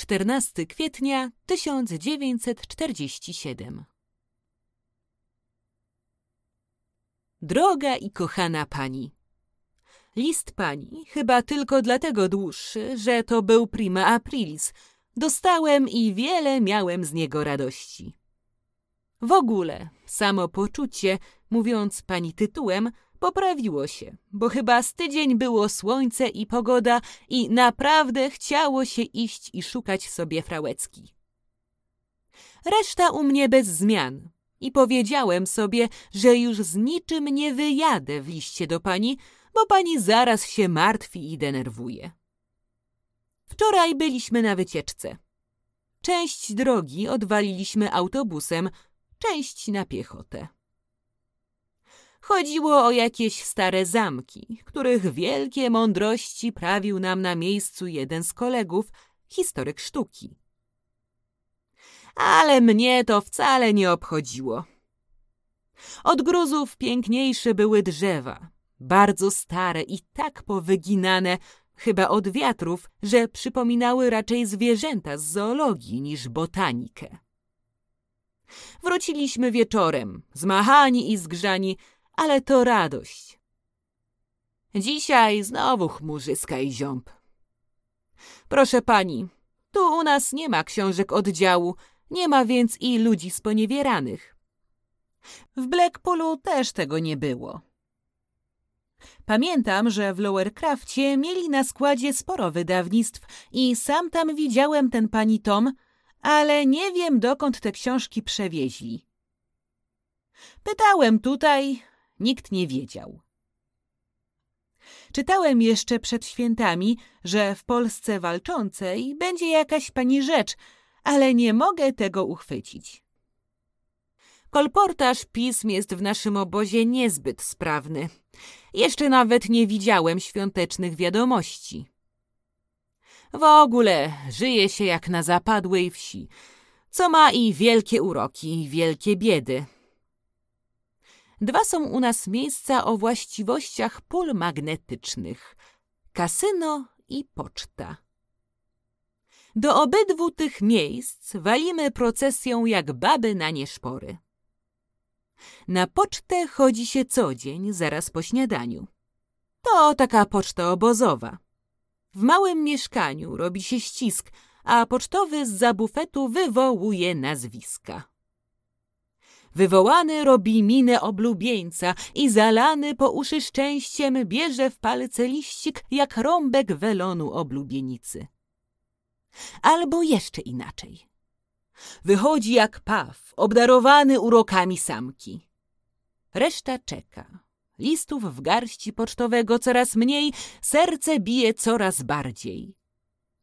Czternasty kwietnia 1947 Droga i kochana pani, list pani chyba tylko dlatego dłuższy, że to był prima aprilis. Dostałem i wiele miałem z niego radości. W ogóle samopoczucie, mówiąc pani tytułem, poprawiło się, bo chyba z tydzień było słońce i pogoda i naprawdę chciało się iść i szukać sobie frałecki. Reszta u mnie bez zmian i powiedziałem sobie, że już z niczym nie wyjadę w liście do pani, bo pani zaraz się martwi i denerwuje. Wczoraj byliśmy na wycieczce. Część drogi odwaliliśmy autobusem, część na piechotę. Chodziło o jakieś stare zamki, których wielkie mądrości prawił nam na miejscu jeden z kolegów, historyk sztuki. Ale mnie to wcale nie obchodziło. Od gruzów piękniejsze były drzewa, bardzo stare i tak powyginane, chyba od wiatrów, że przypominały raczej zwierzęta z zoologii niż botanikę. Wróciliśmy wieczorem, zmachani i zgrzani, ale to radość. Dzisiaj znowu chmurzyska i ziąb. Proszę pani, tu u nas nie ma książek oddziału, nie ma więc i ludzi sponiewieranych. W Blackpoolu też tego nie było. Pamiętam, że w Lower Craftie mieli na składzie sporo wydawnictw i sam tam widziałem ten pani tom, ale nie wiem dokąd te książki przewieźli. Pytałem tutaj, nikt nie wiedział. Czytałem jeszcze przed świętami, że w Polsce walczącej będzie jakaś pani rzecz, ale nie mogę tego uchwycić. Kolportaż pism jest w naszym obozie niezbyt sprawny. Jeszcze nawet nie widziałem świątecznych wiadomości. W ogóle żyje się jak na zapadłej wsi, co ma i wielkie uroki, i wielkie biedy. Dwa są u nas miejsca o właściwościach pól magnetycznych kasyno i poczta. Do obydwu tych miejsc walimy procesją jak baby na nieszpory. Na pocztę chodzi się co dzień, zaraz po śniadaniu. To taka poczta obozowa. W małym mieszkaniu robi się ścisk, a pocztowy z zabufetu wywołuje nazwiska. Wywołany robi minę oblubieńca i zalany po uszy szczęściem bierze w palce liścik jak rąbek welonu oblubienicy. Albo jeszcze inaczej. Wychodzi jak paw, obdarowany urokami samki. Reszta czeka. Listów w garści pocztowego coraz mniej, serce bije coraz bardziej.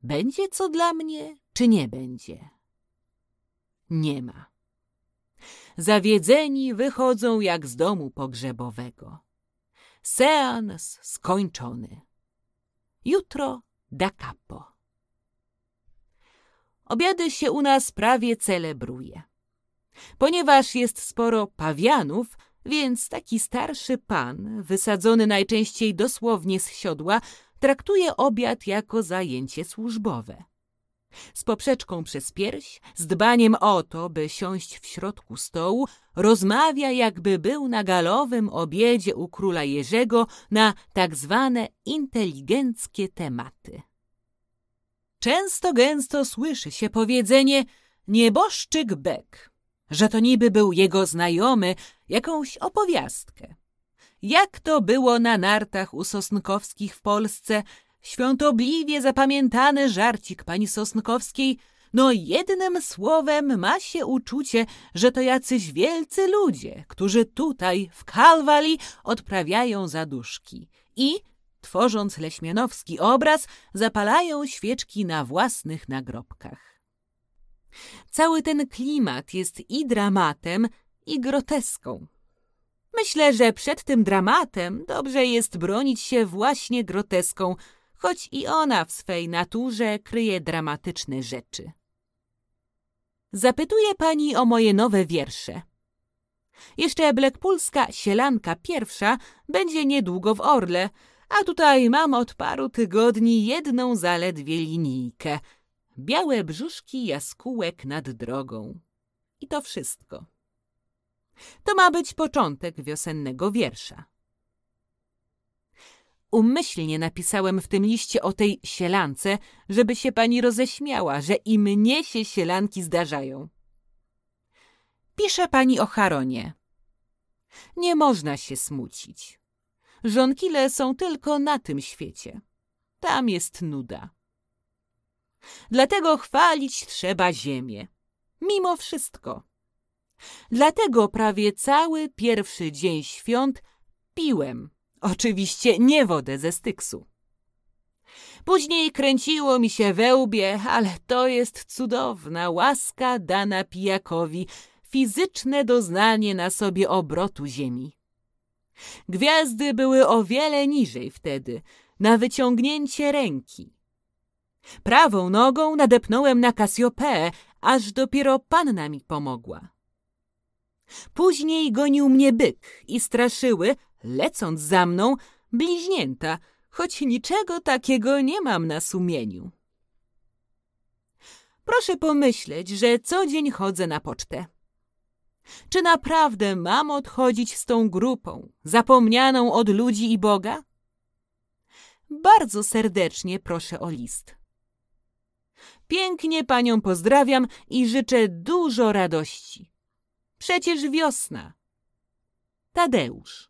Będzie co dla mnie, czy nie będzie? Nie ma. Zawiedzeni wychodzą jak z domu pogrzebowego. Seans skończony. Jutro da capo. Obiady się u nas prawie celebruje. Ponieważ jest sporo pawianów, więc taki starszy pan, wysadzony najczęściej dosłownie z siodła, traktuje obiad jako zajęcie służbowe. Z poprzeczką przez pierś, z dbaniem o to, by siąść w środku stołu, rozmawia jakby był na galowym obiedzie u króla Jerzego na tak zwane inteligenckie tematy. Często gęsto słyszy się powiedzenie nieboszczyk Bek, że to niby był jego znajomy, jakąś opowiastkę. Jak to było na nartach u Sosnkowskich w Polsce, świątobliwie zapamiętany żarcik pani Sosnkowskiej, no jednym słowem ma się uczucie, że to jacyś wielcy ludzie, którzy tutaj w Kalwali odprawiają zaduszki i, tworząc leśmianowski obraz, zapalają świeczki na własnych nagrobkach. Cały ten klimat jest i dramatem, i groteską. Myślę, że przed tym dramatem dobrze jest bronić się właśnie groteską, choć i ona w swej naturze kryje dramatyczne rzeczy. Zapytuje pani o moje nowe wiersze. Jeszcze Blackpoolska sielanka pierwsza będzie niedługo w Orle, a tutaj mam od paru tygodni jedną zaledwie linijkę. Białe brzuszki jaskółek nad drogą. I to wszystko. To ma być początek wiosennego wiersza. Umyślnie napisałem w tym liście o tej sielance, żeby się pani roześmiała, że i mnie się sielanki zdarzają. Pisze pani o Charonie. Nie można się smucić. Żonkile są tylko na tym świecie. Tam jest nuda. Dlatego chwalić trzeba ziemię. Mimo wszystko. Dlatego prawie cały pierwszy dzień świąt piłem Oczywiście nie wodę ze styksu. Później kręciło mi się we łbie, ale to jest cudowna łaska dana pijakowi, fizyczne doznanie na sobie obrotu ziemi. Gwiazdy były o wiele niżej wtedy, na wyciągnięcie ręki. Prawą nogą nadepnąłem na Kasiopę, aż dopiero panna mi pomogła. Później gonił mnie byk i straszyły, lecąc za mną, bliźnięta, choć niczego takiego nie mam na sumieniu. Proszę pomyśleć, że co dzień chodzę na pocztę. Czy naprawdę mam odchodzić z tą grupą, zapomnianą od ludzi i Boga? Bardzo serdecznie proszę o list. Pięknie panią pozdrawiam i życzę dużo radości. Przecież wiosna. Tadeusz.